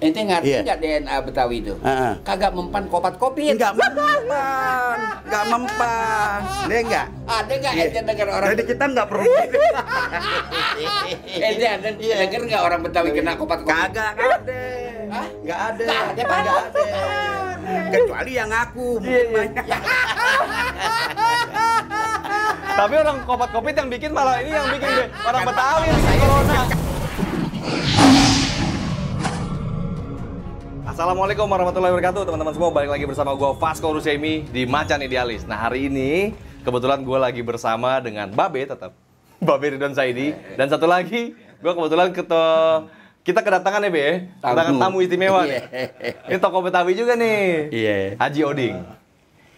Ente ngerti Iya. nggak DNA Betawi itu? Heeh. Kagak mempan kopat kopi. Enggak mempan, enggak mempan. Dia enggak. Ada nggak Iya. ente dengar orang? Jadi kita enggak perlu Ente ada dengar nggak orang Betawi kena kopat kopi? kagak ada. Hah? Enggak ada. Nggak ada. Nggak ada. Kecuali yang aku mungkin banyak. Tapi orang kopat kopit yang bikin malah ini yang bikin deh. orang Betawi yang bikin corona. Assalamualaikum warahmatullahi wabarakatuh teman-teman semua balik lagi bersama gue Vasco Rusemi di Macan Idealis. Nah hari ini kebetulan gue lagi bersama dengan Babe tetap Babe Ridwan Saidi dan satu lagi gue kebetulan ketua kita kedatangan ya Be, ya? kedatangan tamu istimewa nih. Ini tokoh Betawi juga nih. Iya. Haji Oding.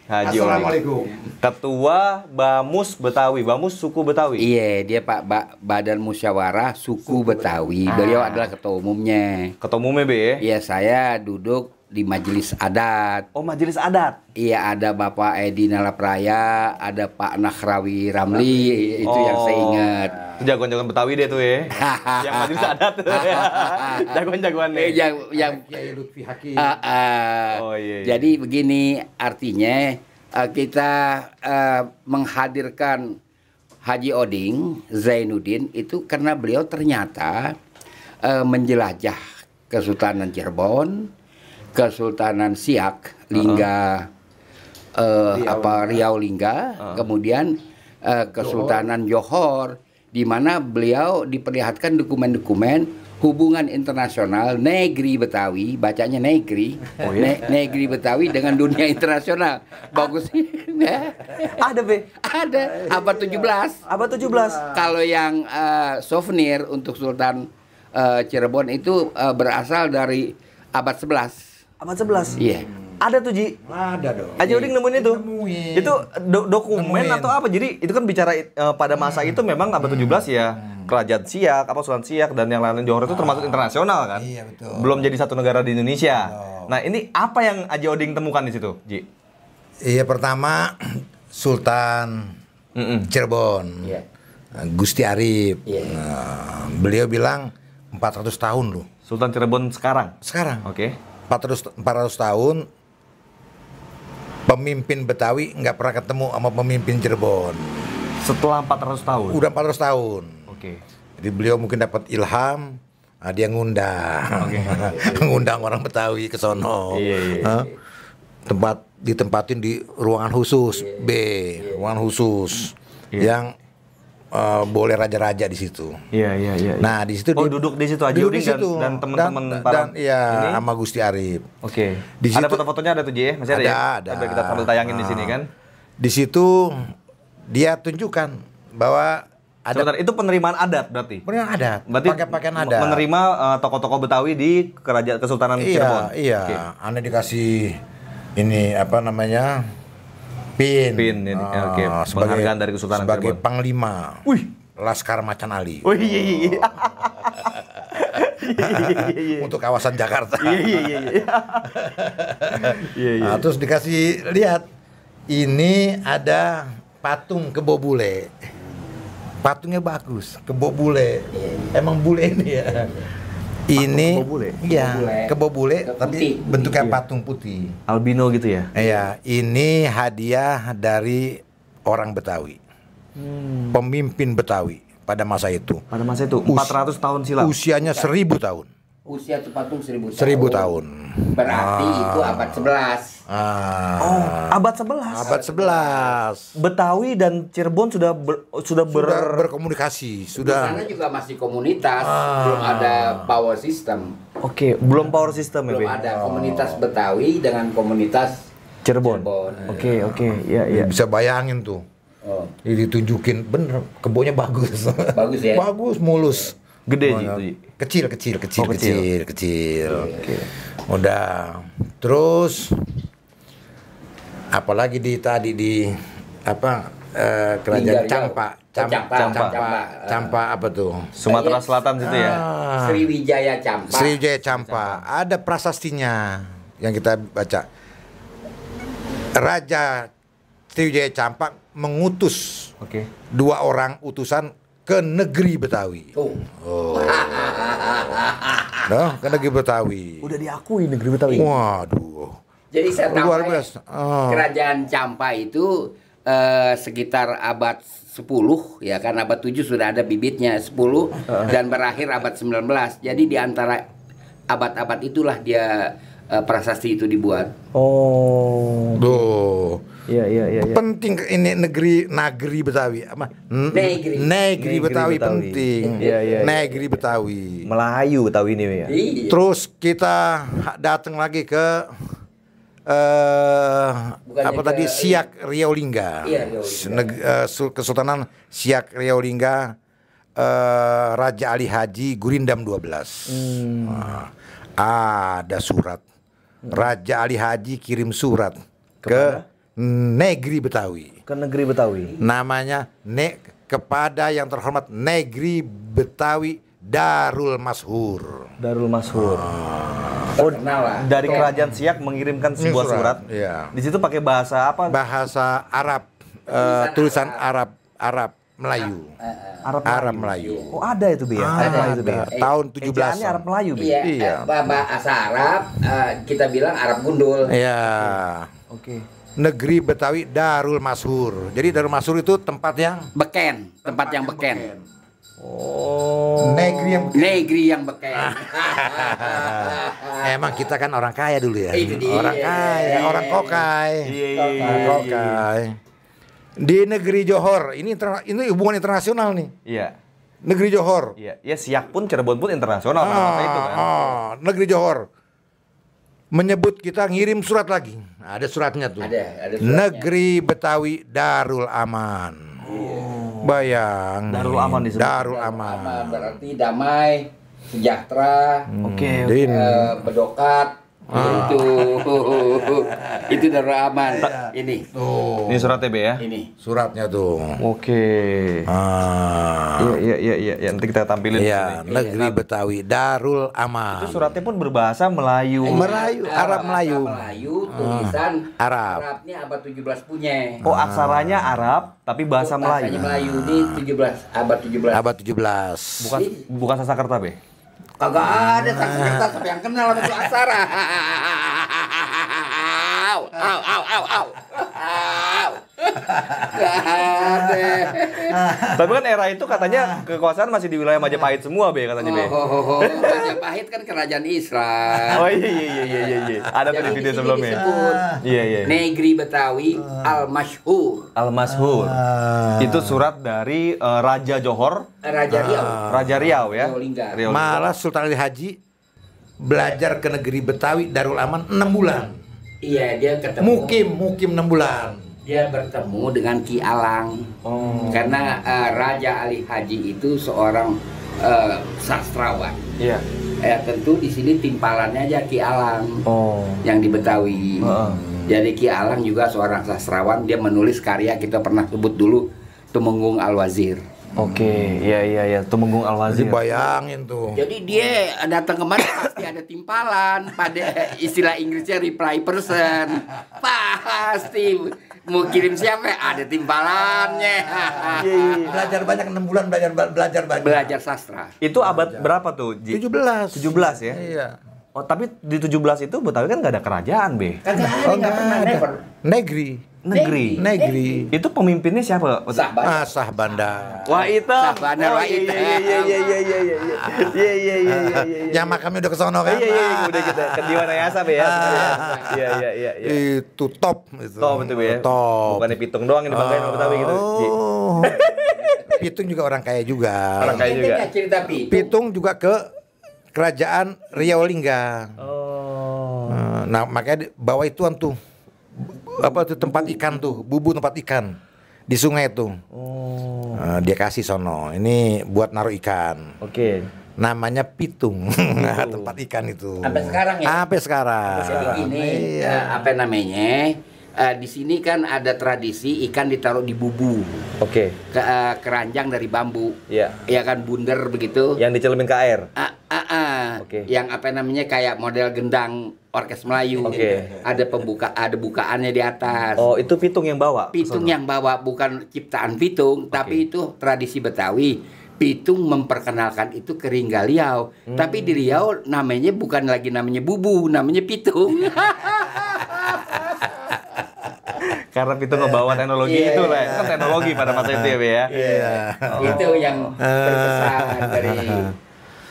Haji. Assalamualaikum. Ketua Bamus Betawi, Bamus suku Betawi. Iya, dia Pak Ba- Badan Musyawarah Suku Betawi. Beliau adalah ketua umumnya. Ketua umumnya Be ya? Iya, saya duduk di majelis adat. Oh majelis adat. Iya, ada Bapak Edi Nalapraya, ada Pak Nakrawi Ramli, itu yang saya Oh. ingat. Itu jagoan-jagoan Betawi deh tuh ya. yang majelis adat. Jagoan-jagoan Eh, nih. yang yang Kiai Lutfi Hakim. Ah, ah. Oh, iya, iya. Jadi begini artinya eh, kita eh, menghadirkan Haji Oding Zainuddin itu karena beliau ternyata eh, menjelajah Kesultanan Cirebon, Kesultanan Siak, Lingga eh, apa Riau Lingga, kemudian eh, Kesultanan Johor di mana beliau diperlihatkan dokumen-dokumen hubungan internasional negeri Betawi, bacanya negeri, Oh, iya? Ne- negeri Betawi dengan dunia internasional. Bagus. Ada Be. Ada abad 17. Abad 17. Kalau yang eh, souvenir untuk Sultan eh, Cirebon itu eh, berasal dari abad 11. Abad 11. Iya. Ada tuh Ji. Ada dong. Haji Oding nemuin itu. Nemuin. Itu do- dokumen Nemuin. atau apa? Jadi itu kan bicara eh, pada masa itu memang abad 17 ya. Kerajaan Siak, apa Sultan Siak dan yang lain Johor itu termasuk internasional kan? Iya, betul. Belum jadi satu negara di Indonesia. Nah, ini apa yang Haji Oding temukan di situ, Ji? Iya pertama Sultan Mm-mm. Cirebon. Iya. Gusti Arif. Iya. Nah, beliau bilang 400 tahun loh. Sultan Cirebon sekarang. Sekarang Oke. 400 400 tahun pemimpin Betawi nggak pernah ketemu sama pemimpin Cirebon. Setelah 400 tahun. Udah 400 tahun. Oke. Jadi beliau mungkin dapat ilham, nah dia ngundang, ngundang orang Betawi ke sono. Iya, iya. Hah? Tempat ditempatin di ruangan khusus B, ruangan khusus Iya. yang eh, boleh raja-raja di situ. Iya, iya, iya. Nah di situ Oh, dia- duduk di situ Haji duduk di dan- situ. dan teman-teman para dan iya ini? sama Gusti Arif. Oke. Di ada foto-fotonya ada tuh ya? Masih ada, Ada, ya? ada. Coba kita sambil tayangin di sini Ah. kan. Di situ dia tunjukkan bahwa ada Sebentar, itu penerimaan adat berarti. Beneran ada, Berarti pakai pakaian adat. menerima eh, tokoh-tokoh Betawi di kerajaan Kesultanan Iya, Cirebon. iya. Oke. Anda dikasih ini apa namanya? Pin. Pin, ini, Ah, oke. Penghargaan dari Kesultanan sebagai Cirebon. panglima. Wih. Laskar Macan Ali. Oh iya iya iya. Untuk kawasan Jakarta. Iya iya iya. iya. Iya iya. Nah, terus dikasih lihat ini ada patung kebo bule. Patungnya bagus, kebo bule. Emang bule ini ya. Ini kebo bule? Iya, Kebo bule. kebo bule Putih. tapi bentuknya patung putih. Albino gitu ya. Iya, ini hadiah dari orang Betawi. Pemimpin Betawi pada masa itu. Pada masa itu Us- 400 tahun silam. Usianya seribu tahun. Usia itu patung seribu tahun. Seribu tahun. Berarti itu abad 11. Ah, Oh, abad 11. abad 11. Betawi dan Cirebon sudah ber, sudah ber Sudah berkomunikasi, Di sudah sana juga masih komunitas, Ah. belum ada power system. Oke, belum power system ya, Belum Be? ada komunitas Betawi dengan komunitas Cirebon. Cirebon. Oke, oke. Iya, iya. bisa bayangin tuh. Oh, Ini ditunjukin bener kebunnya bagus. Bagus ya? bagus, mulus. Gede, Oh, itu, Ji. Kecil, kecil, kecil, Oh, kecil. kecil, kecil. Udah. Terus apalagi di tadi di apa eh, kerajaan Lingga, Campa, Cam- Campa, Campa, Campa. Campa apa tuh? Sumatera Selatan situ ya. Ah. Sriwijaya Campa. Sriwijaya Campa. Ada prasastinya yang kita baca. Raja Sriwijaya Campa mengutus Oke. dua orang utusan ke negeri Betawi. Oh. Nah, ke negeri Betawi. Udah diakui negeri Betawi. Waduh. Jadi saya tahu Luar ya, biasa. Oh. kerajaan Campa itu eh, sekitar abad 10 ya kan abad 7 sudah ada bibitnya 10 dan berakhir abad 19. Jadi di antara abad-abad itulah dia eh, prasasti itu dibuat. Oh. Duh. Iya iya iya. iya. Penting ke- ini negeri Nagri Betawi apa? Negeri. Negeri Negeri Betawi, Betawi. penting. Iya, iya, iya. Negeri Betawi. Melayu Betawi ini ya. Iya. Terus kita datang lagi ke eh Bukannya apa ke- tadi Siak Riau-Lingga. Iya, Riau-Lingga. Neg- eh, Sul- Kesultanan Siak Riau-Lingga eh, Raja Ali Haji Gurindam 12. Hmm. Nah, ada surat. Raja Ali Haji kirim surat ke Negeri Betawi. Ke negeri Betawi. Namanya ne kepada yang terhormat Negeri Betawi Darul Mashur. Darul Mashur. Oh, Terkenal lah. Dari kerajaan Siak mengirimkan sebuah surat, surat. iya. Di situ pakai bahasa apa? bahasa Arab eh, tulisan Arab Arab Melayu Arab Arab Melayu Oh ada itu Bi ya? Arab Melayu itu Bi ya? ada tahun Ejaannya Arab 17 Melayu Bi. Iya, Iya. eh, bahasa Arab eh, kita bilang Arab gundul. ya Oke. Negeri Betawi Darul Mashur jadi Darul Mashur itu tempat yang Beken, tempat yang beken. Oh. negeri yang Negeri yang beken. emang kita kan orang kaya dulu ya orang kaya orang kokai Iya iya iya. orang kokai di negeri Johor ini ini hubungan internasional nih Iya. negeri Johor Iya, ya Siak pun Cirebon pun internasional masa itu kan. ah, negeri Johor menyebut kita ngirim surat lagi ada suratnya tuh Ada, ada suratnya. negeri Betawi Darul Aman bayang Darul Aman disebut. Darul Aman Aman berarti damai, sejahtera, Oke. Jadi eh, bedokat. Itu itu Darul Aman. Ini, tuh Ini surat TB ya. ini. suratnya tuh Oke. ah Iya iya iya iya Ya, nanti kita tampilin. di Iya, negeri Betawi Darul Itu Aman. suratnya pun berbahasa Melayu. Melayu, Arab Melayu. Melayu, tulisan Arab. Arabnya abad 17 punya. Oh, aksaranya Arab tapi bahasa Bahasanya Melayu. Melayu ini 17 abad 17. Abad 17. Bukan bukan Sasakerta, Be. Kagak ada saksi kertas siapa yang kenal sama Asara. Au, au, au, au, au. Gak ada. Tapi kan era itu katanya kekuasaan masih di wilayah Majapahit semua, Be, katanya, Be. Oh, Majapahit kan kerajaan Islam. Oh iya iya iya iya iya, iya. Ada tuh di video sebelumnya. disebut Iya iya. Negeri Betawi Al-Masyhur. Al-Mashhur. Ah. Itu surat dari eh, Raja Johor, Raja Riau. Raja Riau ya. Riau. Malah Sultan Ali Haji belajar ke negeri Betawi Darul Aman 6 bulan. Iya, dia ketemu. Mukim, mukim 6 bulan. Dia bertemu dengan Ki Alang. Oh. Karena eh, Raja Ali Haji itu seorang eh, sastrawan. Iya. Ya tentu di sini timpalannya aja Ki Alang Oh. yang di Betawi. Heeh. Jadi Ki Alang juga seorang sastrawan, dia menulis karya kita pernah sebut dulu Tumenggung Al-Wazir. Oke, iya iya iya, Tumenggung Jadi Al-Wazir. bayangin tuh. Jadi dia datang ke mana pasti ada timpalan, pada istilah Inggrisnya reply person. Pasti mau kirim siapa ada timpalannya. Belajar banyak 6 bulan belajar belajar banyak. Belajar sastra. Itu abad berapa tuh? Ji? 17. 17 ya? Iya. Oh, tapi di 17 itu Betawi kan nggak ada kerajaan, Be. Ada, Oh, nggak pernah, ada. never. Negeri. Negeri. Negeri. Itu pemimpinnya siapa? Sah banget. Ah, sah bandar. Wah itu. Sah Bandar, Oh, Wah iya, Item. iya iya iya iya iya iya iya iya iya iya iya iya. Yang makamnya udah ke sono kan? Iya iya iya udah kita ke Diwanayasa Be ya. Iya iya iya iya. Itu top itu. Top itu ya. Top. Bukannya pitung doang yang dibanggain sama Betawi gitu. Oh. Pitung juga orang kaya juga. Orang kaya juga. cerita pitung. Pitung juga ke kerajaan Riau Lingga. Oh. Nah, makanya bawa ituan tuh. Apa tuh tempat ikan tuh, bubu tempat ikan di sungai tuh. Oh. Nah, dia kasih sono. Ini buat naruh ikan. Oke. Namanya pitung. tempat ikan itu. Sampai sekarang ya? Sampai sekarang. Jadi ini Iya. eh, apa namanya? Eh, di sini kan ada tradisi ikan ditaruh di bubu, Oke. ke, eh, keranjang dari bambu, Iya. ya kan bundar begitu. Yang dicelemin ke air. Ah, ah, ah. Oke. Yang apa namanya kayak model gendang orkes Melayu. Oke. Ada pembuka, ada bukaannya di atas. Oh, itu pitung yang bawa. Pitung yang bawa bukan ciptaan Pitung, tapi itu tradisi Betawi. Pitung memperkenalkan itu ke Ringga Riau. Tapi di Riau namanya bukan lagi namanya Bubu, namanya Pitung. Karena Pitung ngebawa teknologi Iya. itu lah. Kan teknologi pada masa itu ya, Be ya. Iya. itu yang berkesan dari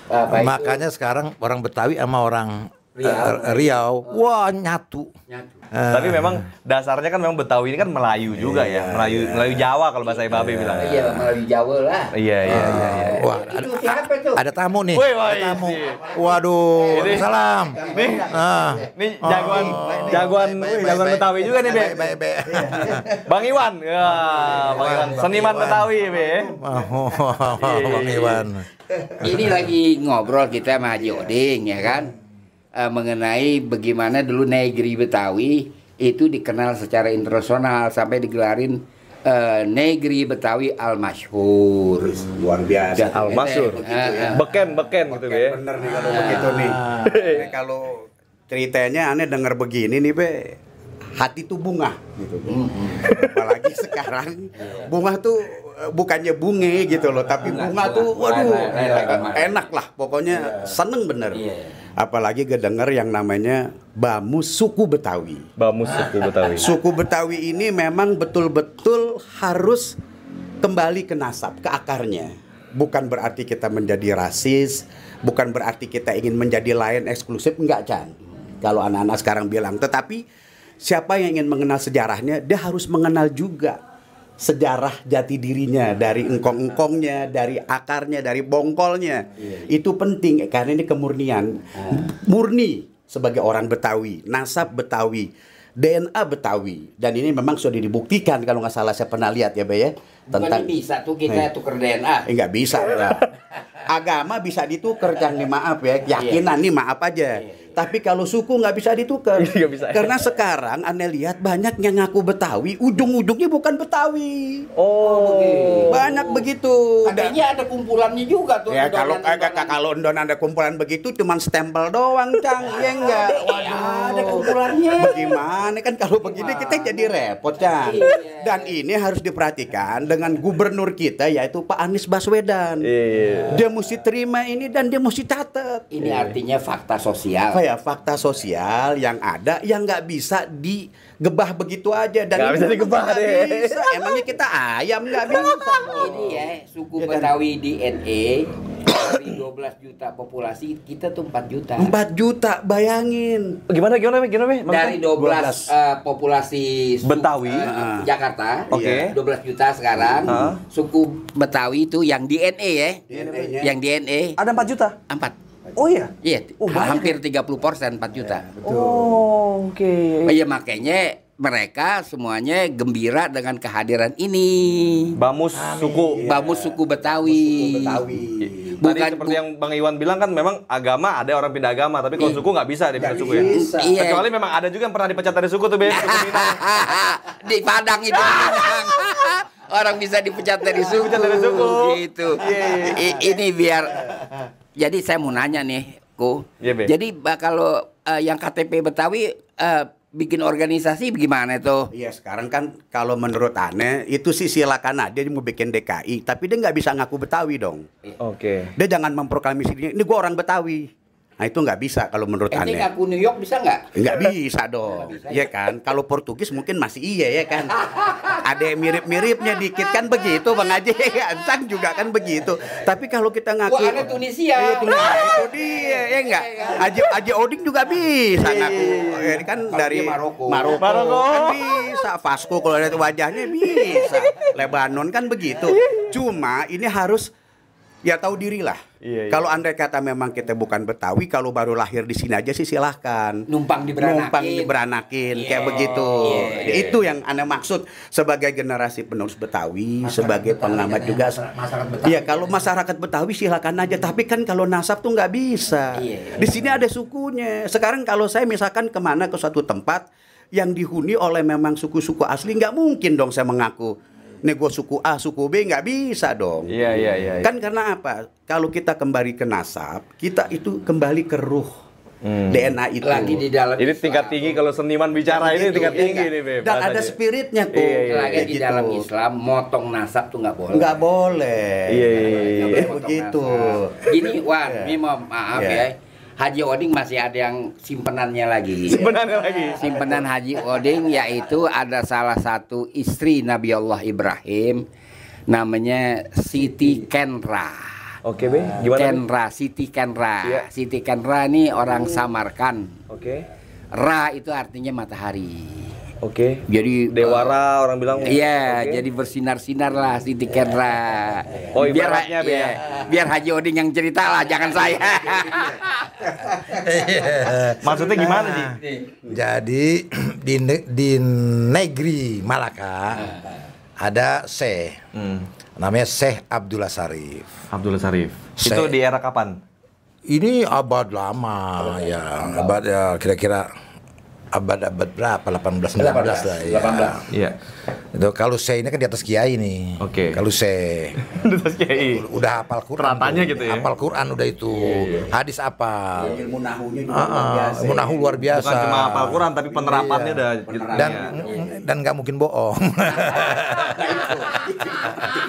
apa itu? Makanya sekarang orang Betawi sama orang Riau. eh, Riau, wah nyatu. Nyatu. Tapi memang dasarnya kan memang Betawi ini kan Melayu juga ya. Melayu Melayu Jawa kalau bahasa Babe bilang. Iya, melalui Jawa lah. Iya, iya, iya, iya. Wah, itu siapa tuh? ada tamu nih. Woi, woi, Ada tamu. ini. Waduh, Ini. salam. Nih, Ah. nih jagoan jagoan wih, jagoan Betawi juga nih, Be. Baik, baik, baik. Bang Iwan. Ya, Bang Iwan, seniman Betawi, Be. Oh, Bang Iwan. Ini lagi ngobrol kita sama Haji Oding ya kan Eh, mengenai bagaimana dulu negeri Betawi itu dikenal secara internasional sampai digelarin eh, negeri Betawi al masyhur. Luar biasa. Al Masur. Eh, eh. Beken, beken gitu, Be. Bener nih kalau begitu nih. Ini kalau ceritanya aneh denger begini nih be hati tuh bunga gitu. Apalagi sekarang bunga tuh eh, bukannya bunge gitu loh, tapi bunga tuh waduh enak lah pokoknya seneng bener. Iya. Apalagi kedenger yang namanya bamus suku Betawi. Bamus suku Betawi. Suku Betawi ini memang betul-betul harus kembali ke nasab, ke akarnya. Bukan berarti kita menjadi rasis, bukan berarti kita ingin menjadi lain eksklusif, enggak Chan. Kalau anak-anak sekarang bilang, tetapi siapa yang ingin mengenal sejarahnya, dia harus mengenal juga sejarah jati dirinya dari engkong-engkongnya, dari akarnya, dari bongkolnya. Itu penting karena ini kemurnian. Murni sebagai orang Betawi, nasab Betawi, DNA Betawi. Dan ini memang sudah dibuktikan kalau nggak salah saya pernah lihat ya, Be ya. Bukan bisa tuh kita tuker DNA. Eh, nggak bisa. Agama bisa ditukar nih maaf ya, keyakinan nih maaf aja. Tapi kalau suku nggak bisa ditukar. Bisa. Karena sekarang aneh lihat banyak yang ngaku Betawi, ujung-ujungnya bukan Betawi. Oh. Banyak begitu. Katanya ada kumpulannya juga tuh. Ya kalau eh, undangan. kalau Undon ada kumpulan begitu cuman stempel doang, Cang. Ya enggak. Iya, ada kumpulannya. Bagaimana kan kalau begini kita jadi repot, Cang. Iya. Dan ini harus diperhatikan dengan gubernur kita yaitu Pak Anies Baswedan. Iya. Dia mesti terima ini dan dia mesti catat. Ini artinya fakta sosial. Ya fakta sosial yang ada yang nggak bisa digebah begitu aja dan Nggak bisa digebah deh. bisa. Emangnya kita ayam nggak bisa. Ini ya suku Ya kan? Betawi di NE dari 12 juta populasi kita tuh 4 juta. 4 juta bayangin. Gimana gimana? Gimana Be? Dari 12, 12. eh, populasi su- Betawi. eh, Jakarta, Oke. 12 juta sekarang. Hah? Suku Betawi itu yang di NE ya. DNA-nya. Yang di NE Ada 4 juta. 4. Oh iya. Iya, Oh, hampir 30 persen 4 juta. Oh, oke. Oh, Iya makanya mereka semuanya gembira dengan kehadiran ini. Bamus suku. Bamus suku Betawi. Betawi. Tadi Bukan seperti bu- yang Bang Iwan bilang kan memang agama ada orang pindah agama, tapi kalau Iya. suku nggak bisa dipindah suku ya. bisa. Iya. Kecuali memang ada juga yang pernah dipecat dari suku tuh Be. Suku di Padang itu. Orang bisa dipecat dari suku. Dipecat dari suku. Gitu. Iya, iya. I- ini biar jadi saya mau nanya nih, Ko. Iya, Be. Jadi kalau eh, yang KTP Betawi eh, bikin organisasi gimana tuh? Iya sekarang kan kalau menurut aneh itu sih silakan aja dia mau bikin DKI tapi dia nggak bisa ngaku Betawi dong. Oke. Dia jangan memproklamasi dirinya ini gua orang Betawi. Nah itu nggak bisa kalau menurut Ente aneh. ngaku New York bisa nggak? Nggak bisa dong, Iya kan? Kalau Portugis mungkin masih iya ya kan? Ada yang mirip-miripnya dikit kan begitu Bang Haji Ansang juga kan begitu. Tapi kalau kita ngaku Wah, aneh Tunisia. Iya, Tunisia, itu dia ya enggak? Haji Haji Oding juga bisa ngaku. Ya, kan Kalau dari Maroko. Maroko. Maroko. Kan bisa Vasco kalau lihat wajahnya bisa. Lebanon kan begitu. Cuma ini harus ya tahu diri lah. Iya, iya. Kalau andai kata memang kita bukan Betawi, kalau baru lahir di sini aja sih silahkan. Numpang diberanakin. Numpang diberanakin kayak Iya, begitu. iya, iya. Itu yang anda maksud sebagai generasi penerus Betawi, sebagai pengamat juga. masyarakat Betawi. Iya, kalau masyarakat Betawi silakan aja. Tapi kan kalau nasab tuh nggak bisa. Iya. Di sini ada sukunya. Sekarang kalau saya misalkan ke mana ke suatu tempat yang dihuni oleh memang suku-suku asli, nggak mungkin dong saya mengaku. Gue suku A, suku B nggak bisa dong. Iya iya iya. Kan karena apa? Kalau kita kembali ke nasab, kita itu kembali ke ruh. DNA itu. Lagi di dalam Ini tingkat Islam. tinggi kalau seniman bicara ini Gitu, tingkat ya tinggi nih, Beb. Dan ada spiritnya tuh. Iya, iya, Lagi kayak di gitu. dalam Islam motong nasab tuh nggak boleh. Nggak boleh. Iya, iya, iya, iya. begitu. nasab. Gini Wan, Iya. ini mau maaf Iya. ya. Haji Oding masih ada yang simpenannya lagi. Sebenarnya lagi. Simpenan Haji Oding yaitu ada salah satu istri Nabi Allah Ibrahim namanya Siti Kenra. Oke, Be. Gimana? Kenra, Siti Kenra. Iya. Siti Kenra ini orang Samarkan. Oke. Ra itu artinya matahari. Oke. Jadi Dewara orang bilang. Iya, Oke. jadi bersinar-sinar lah Siti Kenra. Oh, ibaratnya, Be, iya, biar Haji Oding yang cerita lah, jangan saya. Maksudnya gimana, Ji? Jadi di ne- di negeri Malaka ada Syekh Hmm. namanya Syekh Abdullah Sarif. Abdullah Sarif. Saya- Itu di era kapan? Ini abad lama ya, abad ya kira-kira abad-abad berapa? 18 19 lah ya. 18. Iya. Itu kalau saya ini kan di atas kiai nih. Oke. Kalau saya Terus Kiai. udah hafal Quran. Tuh. gitu ya? Hafal Quran udah itu. Hadis apa? Ilmu nahunya juga Ah, luar biasa. ilmu nahu luar biasa. Bukan cuma hafal Quran tapi penerapannya Iya. udah Penerapan. dan Iya. dan nggak mungkin bohong.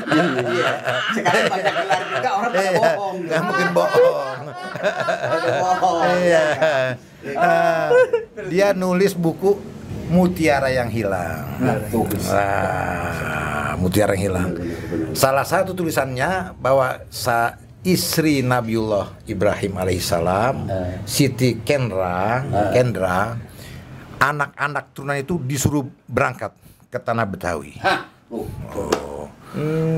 Iya. Sekarang banyak gelar juga orang pada Iya, bohong. nggak mungkin bohong. Bohong. Iya. Ah, dia nulis buku Mutiara yang Hilang. Ah, Mutiara yang Hilang. Salah satu tulisannya bahwa sa istri Nabiullah Ibrahim alaihissalam, Siti Kendra, Kendra, anak-anak turunan itu disuruh berangkat ke tanah Betawi. Hah. Oh.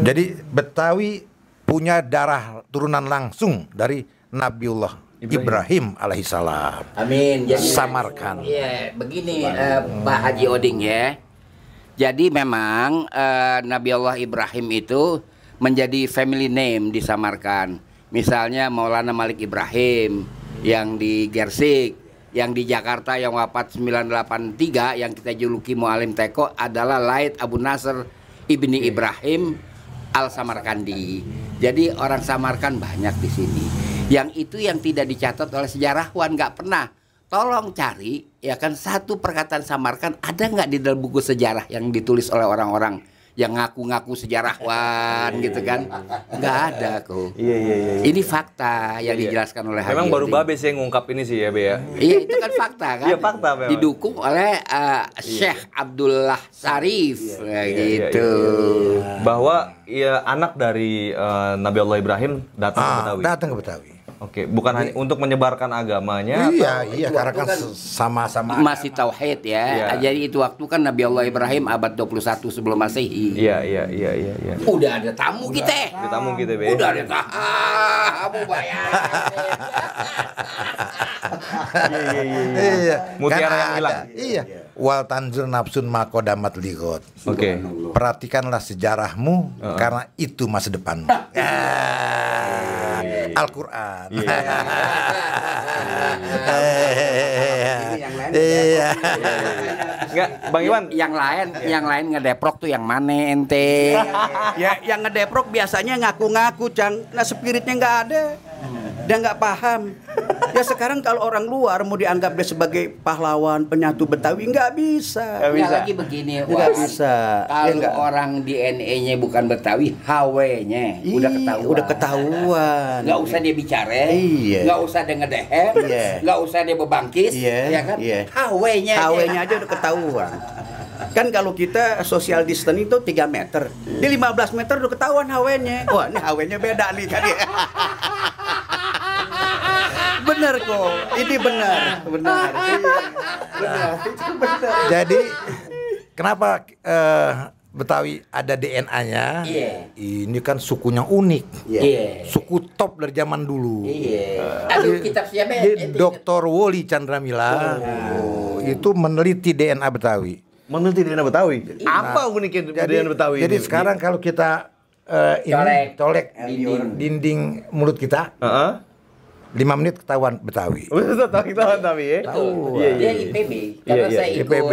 Jadi Betawi punya darah turunan langsung dari Nabiullah Ibrahim, alaihissalam. Amin. Jadi Samarkan. Iya, begini eh, Pak Haji Oding ya. Jadi memang eh, Nabi Allah Ibrahim itu menjadi family name di Samarkan. Misalnya Maulana Malik Ibrahim yang di Gersik, yang di Jakarta yang wafat 983 yang kita juluki Mualim Teko adalah Laid Abu Nasr Ibni Ibrahim Al Samarkandi. Jadi orang Samarkan banyak di sini. Yang itu yang tidak dicatat oleh sejarawan nggak pernah. Tolong cari ya kan satu perkataan Samarkan ada nggak di dalam buku sejarah yang ditulis oleh orang-orang yang ngaku-ngaku sejarawan gitu kan? Nggak ada kok. Iya, iya, iya. Ini fakta yang Iya. dijelaskan oleh Haji Memang baru. Babe sih yang ngungkap ini sih ya, Be ya. Iya itu kan fakta kan. Iya, fakta memang. Didukung oleh eh, Syekh Abdullah Sarif Iya, iya, gitu. Bahwa ya anak dari eh, Nabi Allah Ibrahim datang ke Ah, Betawi. datang ke Betawi. Oke, bukan hanya untuk menyebarkan agamanya. Iya, atau iya, karena kan kan sama-sama Masih tauhid ya. Iya. Jadi itu waktu kan Nabi Allah Ibrahim abad 21 sebelum Masehi. Iya, iya, iya, iya, iya. Udah ada tamu kita. Kita tamu kita, Be. Udah ada tamu bayar. Iya, Mutiara kan yang hilang. ada. Iya. Wal tanzur nafsun makodamat ligot. Oke. Perhatikanlah sejarahmu karena itu masa depan. Al-Qur'an. Iya. yang lain Iya. Enggak, Bang Iwan. yang lain, yang lain ngedeprok tuh yang mana ente? Ya, yang ngedeprok biasanya ngaku-ngaku, Cang. Nah, spiritnya nggak ada. Dia nggak paham. Ya sekarang kalau orang luar mau dianggap dia sebagai pahlawan, penyatu Betawi, nggak bisa. Nggak bisa. Lagi begini, Nggak bisa. Ya, Kalau nggak. orang DNA-nya bukan Betawi, HW-nya udah Ih, ketahuan. Udah ketahuan. Nggak usah dia bicara, Iya. nggak usah dia ngedehem, Iya. nggak usah dia bebangkis, Iya, ya kan? iya. HW-nya, HW-nya aja udah ketahuan. Kan kalau kita social distance itu 3 meter. Di 15 meter udah ketahuan HW-nya. Wah, ini HW-nya beda nih kan ya. bener kok. Ini benar, benar. Iya. Benar. Itu benar. Jadi kenapa eh, Betawi ada DNA-nya? Iya. Ini kan sukunya unik. Iya. Iya. Suku top dari zaman dulu. Iya. Aduh, kitab siapa? Ente Dr. Woli Chandramila oh, itu meneliti DNA Betawi. Meneliti DNA Betawi. Apa uniknya Jadi, DNA Betawi jadi ini? sekarang kalau kita eh, ini Colek. colek Dinding. dinding mulut kita, Heeh. 5 menit ketahuan Betawi. Betul, tahu kita tapi ya. Betul. Iya, Dia iya. IPB. Iya, Karena iya. saya ikut IPB.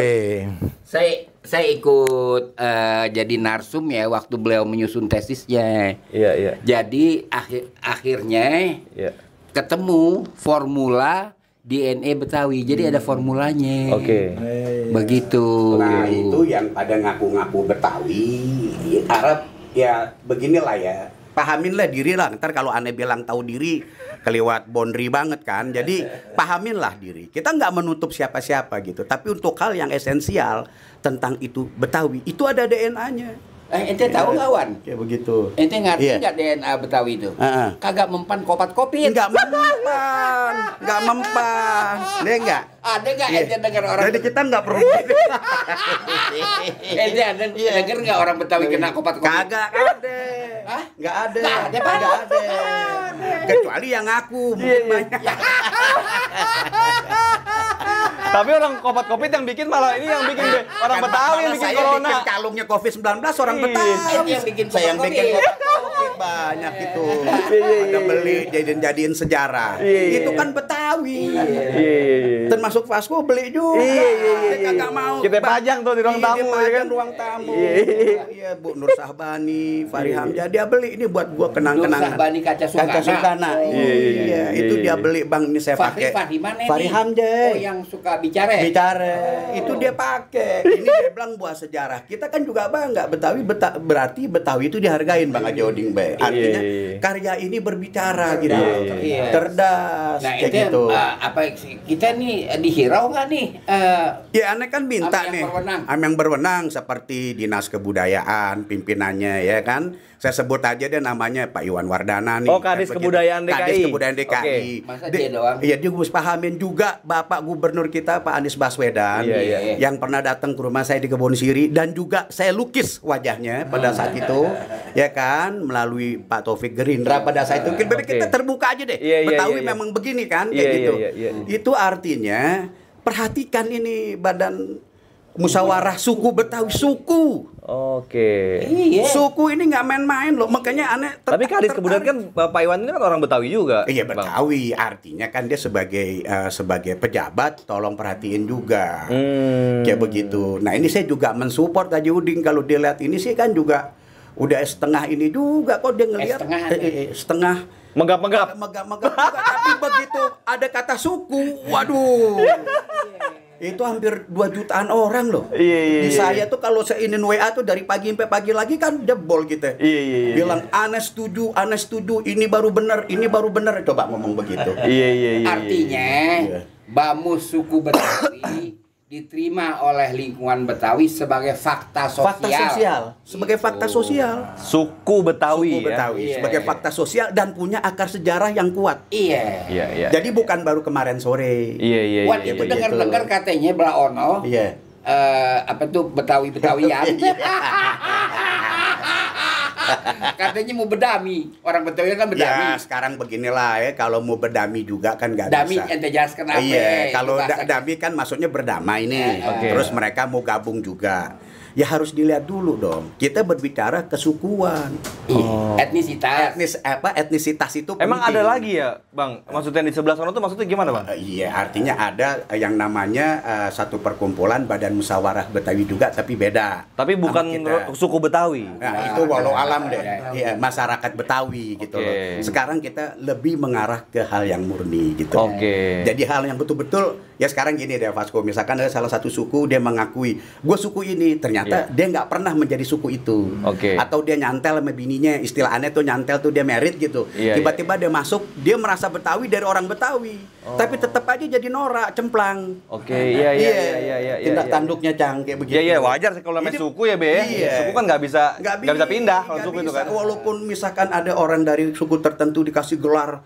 saya saya ikut eh, jadi narsum ya waktu beliau menyusun tesisnya. Iya, iya. Jadi akhir akhirnya Iya. ketemu formula DNA Betawi. Jadi ada formulanya. Oke. Begitu. Nah itu yang pada ngaku-ngaku Betawi Arab ya beginilah ya pahaminlah diri lah. Ntar kalau aneh bilang tahu diri kelewat boundary banget kan. Jadi pahaminlah diri. Kita nggak menutup siapa-siapa gitu. Tapi untuk hal yang esensial tentang itu Betawi itu ada DNA-nya Eh, ente tahu nggak Wan? kayak begitu Ente ngerti Iya. nggak DNA Betawi itu? Heeh. Kagak mempan kopat kopit. nggak mempan nggak mempan dia nggak Ada nggak Iya. ente dengar orang? jadi kita nggak perlu ente ada denger nggak orang Betawi kena kopat kopit? Kagak ada. Hah? Nggak ada. Nggak ada. Nggak ada. Kecuali yang aku mungkin banyak. Tapi orang kopat-kopit yang bikin malah ini yang bikin be. orang Kan Betawi yang bikin saya corona. bikin kalungnya Covid-19 orang Iya. Betawi. Yang bikin saya yang bikin Covid. Covid banyak itu. Iya, Ada beli jadiin jadiin sejarah. Iya, iya, Itu iya. kan Betawi. Iya iya iya. Termasuk Vasco beli juga. Iya, iya, iya, iya. mau. Kita pajang tuh di ruang Iya, tamu, ya pajang kan? ruang tamu. Iya, iya. Iya, Bu Nur Sahbani, Fahri Hamzah dia beli ini buat gua kenang-kenangan. Nur Sahbani Kaca Sukana. Kaca Sukana. Oh, Iya, iya, iya, itu iya, dia iya. beli Bang ini saya pakai. Fahri mana nih? Fahri Hamzah. Oh yang suka bicara. bicara itu dia pakai ini dia bilang buat sejarah kita kan juga bangga Betawi Beta- berarti Betawi itu dihargain bang Haji Oding artinya Iya, iya, iya. karya ini berbicara gitu Iya, iya. cerdas Nah kayak itu gitu eh, apa kita nih eh, dihirau nggak nih? eh, ya aneh kan minta yang nih berwenang. sama yang berwenang seperti dinas kebudayaan pimpinannya ya kan saya sebut aja deh namanya Pak Iwan Wardana nih Oh, Kadis Kan begitu. Kebudayaan DKI. Kadis Kebudayaan DKI Oke. Masa dia doang? Iya dia gue pahamin juga Bapak Gubernur kita Pak Anies Baswedan Iya, iya. yang pernah datang ke rumah saya di Kebun Siri dan juga saya lukis wajahnya pada saat itu ya kan melalui Pak Taufik Gerindra pada saat itu kita, Oke. kita terbuka aja deh Iya, iya, Betawi iya, iya. memang begini kan kayak iya, gitu iya, iya. itu artinya perhatikan ini badan musyawarah suku Betawi suku Oke. Iya. suku ini nggak main-main loh makanya aneh ter- Tapi Kadis tertarik. kemudian kan Bapak Iwan ini kan orang Betawi juga. Iya Bang. Betawi, artinya kan dia sebagai eh, sebagai pejabat tolong perhatiin juga. Hmm. Kayak begitu. Nah, ini saya juga mensupport Haji Udin kalau dia lihat ini sih kan juga udah setengah ini juga kok dia ngelihat setengah eh, eh, eh, setengah megap-megap juga tapi begitu ada kata suku, waduh. Itu hampir 2 jutaan orang loh. Iya, iya, Di iya. saya tuh kalau seinin WA tuh dari pagi sampai pagi lagi kan jebol kita. Iya, iya, iya. Bilang aneh setuju, aneh setuju, ini baru bener, ini baru bener. Coba ngomong begitu. Iya iya iya. iya. Artinya Iya. bamus suku Betawi diterima oleh lingkungan Betawi sebagai fakta sosial. Fakta sosial, sebagai fakta sosial. suku Betawi Suku ya. Betawi Iya. sebagai fakta sosial dan punya akar sejarah yang kuat. Iya. Iya iya. Jadi bukan baru kemarin sore. Iya iya Wan iya. itu begitu. dengar-dengar katanya Blaono Iya. eh, apa tuh Betawi Betawian. katanya mau bedami. Orang Betawi kan bedami. Ya sekarang beginilah ya kalau mau berdami juga kan nggak Dami bisa. ente jelaskan apa? Iya, Itu kalau da- dami kan maksudnya berdamai nih. Oke. Terus mereka mau gabung juga. Ya harus dilihat dulu dong. Kita berbicara kesukuan. Iya, etnisitas. Etnis apa etnisitas itu Emang penting. ada lagi ya, Bang? Maksudnya di sebelah sana tuh maksudnya gimana, Bang? Eh, Iya, artinya ada yang namanya eh, satu perkumpulan Badan Musyawarah Betawi juga tapi beda. Tapi bukan suku Betawi. Nah, itu walau alam deh. Ya, Iya, masyarakat Betawi gitu Oke. loh. Sekarang kita lebih mengarah ke hal yang murni gitu. Oke. Jadi hal yang betul-betul ya sekarang gini deh Vasco, misalkan ada salah satu suku dia mengakui, gue suku ini, ternyata Iya. dia nggak pernah menjadi suku itu. Oke. Atau dia nyantel sama bininya, istilah aneh tuh nyantel tuh dia merit gitu. Iya, Tiba-tiba dia masuk, dia merasa Betawi dari orang Betawi, tapi tetap aja jadi norak, cemplang. Oh. Oke, iya iya iya iya iya. Tindak iya. tanduknya cang kayak begitu. Iya iya wajar sih kalau namanya suku ya be. Iya. Suku kan nggak bisa nggak bisa pindah kalau suku itu kan. Walaupun misalkan ada orang dari suku tertentu dikasih gelar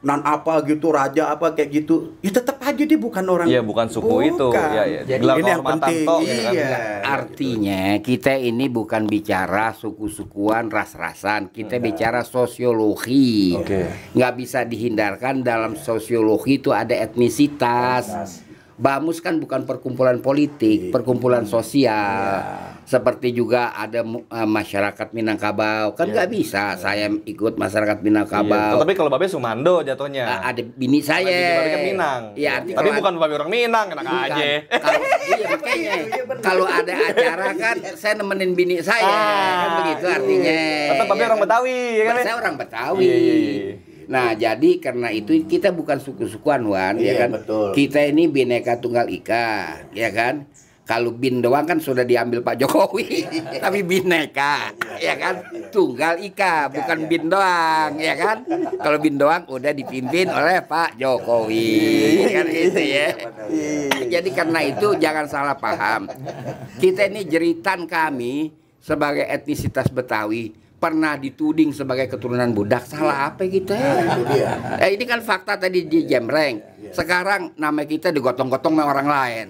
nan apa gitu, raja apa kayak gitu, ya tetap aja dia bukan orang. Iya, bukan suku itu. Iya, iya. Jadi Gelar ini yang penting. toh, gitu kan. Iya. Artinya kita ini bukan bicara suku-sukuan, ras-rasan, kita bicara sosiologi. Oke. Nggak bisa dihindarkan dalam sosiologi itu ada etnisitas. Bamus kan bukan perkumpulan politik, perkumpulan sosial. Seperti juga ada eh, masyarakat Minangkabau, kan nggak bisa saya ikut masyarakat Iya. Minangkabau. Tapi kalau babe Sumando jatuhnya. Ah, ada bini saya. Bini kan Minang. Iya, arti Tapi kalau bukan babe orang Minang, enak Bukan. aja. Kalau iya makanya kalau ada acara kan saya nemenin bini saya Ah, kan begitu iya. artinya. Tetap babe Ya orang Betawi, ya kan, Saya ya? orang Betawi. Iya, iya, iya. Nah, jadi karena itu kita bukan suku-sukuan Wan, ya Iya, kan? betul. Kita ini bineka tunggal ika, ya kan? Kalau bin doang kan sudah diambil Pak Jokowi, tapi bineka, ya kan? Tunggal ika, bukan bin doang, ya kan? Kalau bin doang udah dipimpin oleh Pak Jokowi, kan gitu ya. Jadi karena itu jangan salah paham. Kita ini jeritan kami sebagai etnisitas Betawi pernah dituding sebagai keturunan budak. Salah apa kita? Eh, ini kan fakta tadi di Jemreng. Sekarang nama kita digotong-gotong sama orang lain.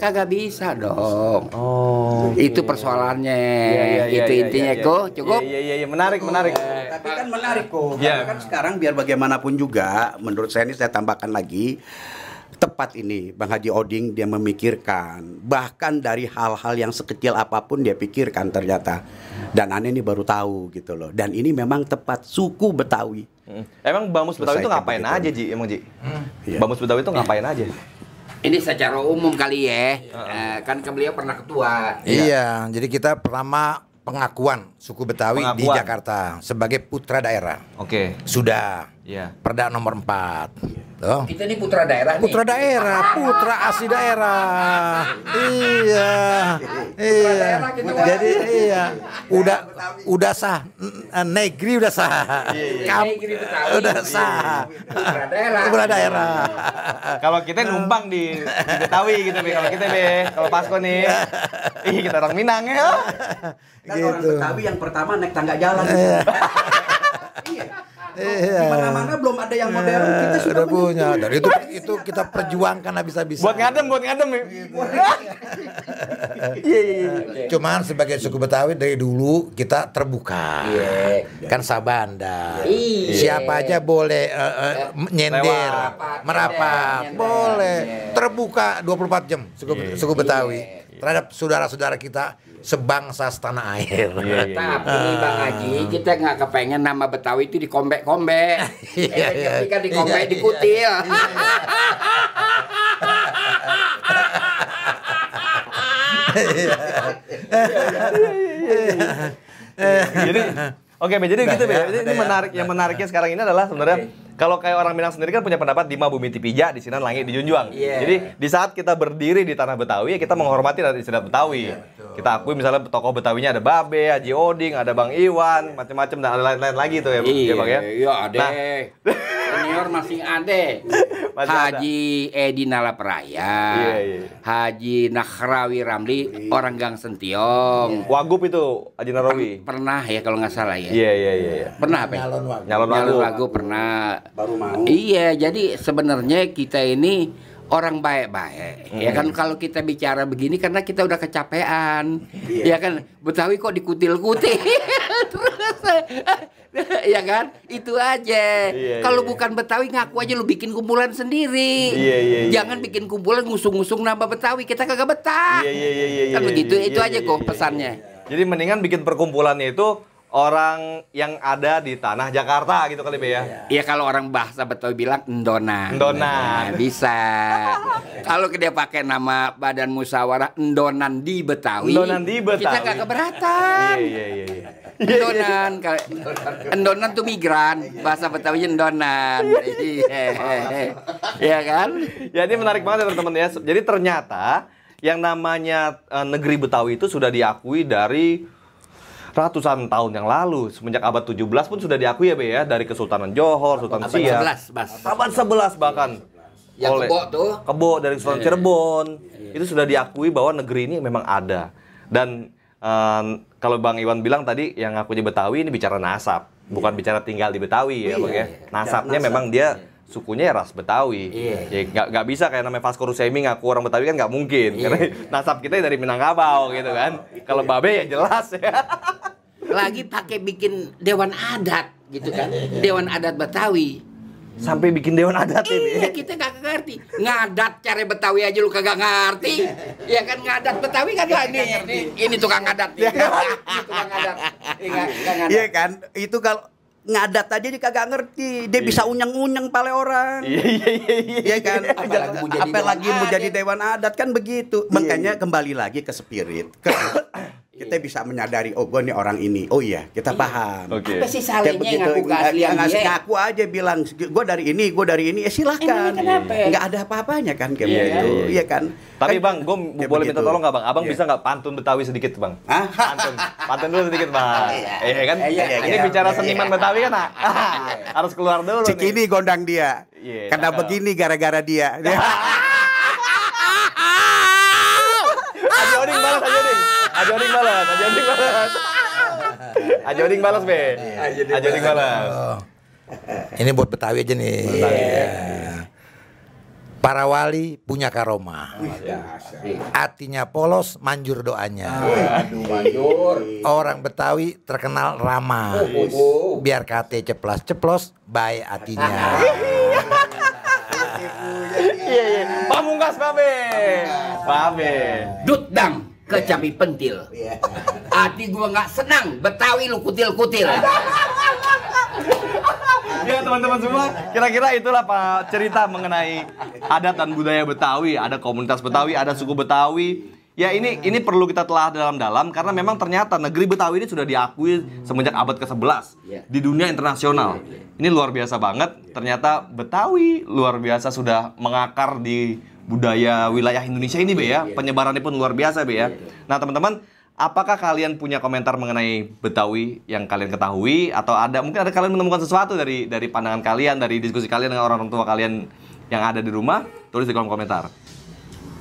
Kagak bisa dong. Oh. Itu persoalannya. Iya, itu intinya kok. Cukup. Iya iya iya menarik menarik. Tapi kan menarik kok. Iya. Karena kan sekarang biar bagaimanapun juga, menurut saya ini saya tambahkan lagi tepat ini Bang Haji Oding dia memikirkan bahkan dari hal-hal yang sekecil apa pun dia pikirkan ternyata dan aneh ini baru tahu gitu loh dan ini memang tepat suku Betawi Hmm. Emang Bamus Betawi itu ngapain begitu. aja Ji? Emang Ji? Iya. Bamus Betawi itu ngapain aja? Ini secara umum kali ya. Eh, kan ke beliau pernah ketua. Iya, jadi kita pertama pengakuan suku Betawi di Pengakuan. Jakarta sebagai putra daerah. Oke. Sudah. Iya. Perda nomor 4. Tuh. Kita ini putra daerah nih. Putra daerah, putra asli daerah. Iya. Iya. daerah gitu. Jadi iya. Udah udah sah. N- Negeri udah sah. Kam- Negeri Betawi. Udah sah. Putra daerah. Putra daerah. Kalau kita numpang di, di Betawi gitu be. Kalau kita be, kalau Pasko nih. Ih, kita orang Minang ya. kan orang Gitu. Betawi yang pertama naik tangga jalan iya Iya. di mana-mana belum ada yang modern kita sudah Udah punya. Dari itu itu kita perjuangkan habis-habisan. Buat ngadem, buat ngadem. Iya iya iya. Cuman sebagai suku Betawi dari dulu kita terbuka. Iya. Kan Sabanda. Iya. Siapa aja boleh eh, eh, nyender, Lewat. merapat, boleh. Terbuka 24 jam suku suku Betawi terhadap saudara-saudara kita sebangsa setanah air. Iya iya. Tapi Bang Haji, kita nggak kepengen nama Betawi itu dikombek-kombek. Iya, iya. Ketika dikombek dikutil. jadi oke Be, jadi gitu Be. ya, Jadi udah ini ya, menarik yang menariknya sekarang ini adalah sebenarnya kalau kayak orang Minang sendiri kan punya pendapat di Bumi Tipija di sini langit dijunjung. Iya. Jadi di saat kita berdiri di tanah Betawi ya kita menghormati dari istilah Betawi. kita akui misalnya tokoh Betawinya ada Babe, Haji Oding, ada Bang Iwan, macam-macam dan ada lain-lain lagi tuh ya, ya Bang ya. Iya, ada. Nah, Senior masih ada. Masih ada. Haji Edi Nalapraya. Iya, iya. Haji Nakhrawi Ramli, orang Gang Sentiong. Wagub itu Haji Narawi. Pernah ya kalau nggak salah ya. Iya iya iya. iya. Pernah apa? ya? Nyalon wagub. Nyalon. Wagub pernah. Baru mau Iya, jadi sebenarnya kita ini orang baik-baik. Ya kan kalau kita bicara begini karena kita udah kecapean. Ya kan Betawi kok dikutil-kutil terus. ya kan? Itu aja. Iya, kalau iya. bukan Betawi ngaku aja lu bikin kumpulan sendiri. Iya, iya, iya. Jangan bikin kumpulan ngusung-ngusung nama Betawi. Kita kagak betah. Iya iya iya iya. Kan iya, begitu. iya, itu iya, aja iya, kok iya, pesannya. Jadi mendingan bikin perkumpulannya itu orang yang ada di tanah Jakarta gitu kali Be ya. Iya kalau orang bahasa Betawi bilang endonan. Endonan. Nah, bisa. kalau dia pakai nama Badan Musyawarah endonan di Betawi. Endonan di Betawi. Kita gak keberatan. Iya iya iya iya. Endonan, kalau endonan tuh migran, bahasa Betawi endonan. Iya. Iya kan? Ya ini menarik banget ya teman-teman ya. Jadi ternyata yang namanya eh, negeri Betawi itu sudah diakui dari ratusan tahun yang lalu. Semenjak abad 17 pun sudah diakui ya Be ya dari Kesultanan Johor, Sultan Abad Siak. 11, Bas. Abad 11 bahkan. Yang kebo tuh. Kebo dari Sultan Iya. Cirebon. Itu sudah diakui bahwa negeri ini memang ada. Dan eh, kalau Bang Iwan bilang tadi yang ngakunya Betawi ini bicara nasab, bukan bicara tinggal di Betawi ya, Iya, Bang ya. iya. Nasabnya Nasab. memang dia sukunya ya ras Betawi. Iya. Ya nggak nggak bisa kayak namanya Vasco Rusemi ngaku orang Betawi kan nggak mungkin. Iya. Karena nasab kita dari Minangkabau gitu kan. Kalau Babe ya jelas ya. Lagi pakai bikin dewan adat gitu kan. Dewan adat Betawi. Sampai bikin dewan adat ya. Be. Iya kita kagak ngerti Ngadat cara Betawi aja lu kagak ngerti Ya kan ngadat Betawi kan lah ini, ini, ini tukang ngadat nih. Ini tukang Ini nggak ngadat. Iya kan? Itu kalau ngadat aja dia kagak ngerti. Dia bisa unyeng-unyeng pale orang. Iya iya iya iya. Iya kan? Apalagi mau jadi Apalagi dewan mau jadi adat. dewan adat kan begitu. Makanya kembali lagi ke spirit, ke kita bisa menyadari oh gue nih orang ini. Oh iya, kita paham. Oke. Apa sih salahnya ngaku nggak- keaslian nggak- dia? ngaku aja bilang gue dari ini, gue dari ini, ya silahkan. Emangnya kenapa? Nggak ada apa-apanya kan kayak Iya, begitu, iya, iya. iya kan. Tapi Kan- bang, gue boleh minta begitu. tolong nggak bang? Abang Iya. bisa nggak pantun Betawi sedikit bang? Hah? Pantun, pantun dulu sedikit bang. Iya kan? Iya, iya, Ini iya. bicara Iya, seniman iya. Betawi kan? ah? Harus keluar dulu nih. Cikini gondang dia. Iya, Karena begini gara-gara dia. Aji Oding balas, Aji Oding balas, Aji Oding balas. Aji Oding balas, Be. Aji Oding balas. Oh. Ini buat Betawi aja nih. Ya. Para wali punya karomah. Hatinya polos, manjur doanya. Aduh, manjur. Orang Betawi terkenal ramah. Biar kate ceplas-ceplos, baik hatinya. Iya, iya. Pamungkas, Babe. Babe. Dutdang kecapi pentil. Hati gua nggak senang, Betawi lu kutil-kutil. Ya teman-teman semua, kira-kira itulah Pak cerita mengenai adat dan budaya Betawi, ada komunitas Betawi, ada suku Betawi. Ya ini ini perlu kita telah dalam-dalam karena memang ternyata negeri Betawi ini sudah diakui semenjak abad ke-11 Iya. di dunia internasional. Ini luar biasa banget. Ternyata Betawi luar biasa sudah mengakar di budaya wilayah Indonesia ini be iya, ya. Iya. Penyebarannya pun luar biasa be ya. Iya, nah, teman-teman, apakah kalian punya komentar mengenai Betawi yang kalian ketahui atau ada mungkin ada kalian menemukan sesuatu dari dari pandangan kalian, dari diskusi kalian dengan orang tua kalian yang ada di rumah? Tulis di kolom komentar.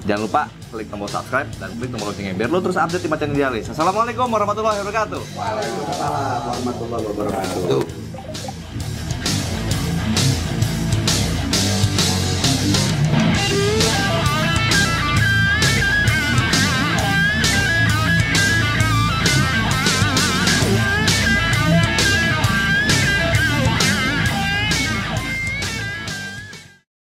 Jangan lupa klik tombol subscribe dan klik tombol loncengnya biar lo terus update di Macan Idealis. Assalamualaikum warahmatullahi wabarakatuh. Waalaikumsalam warahmatullahi wabarakatuh.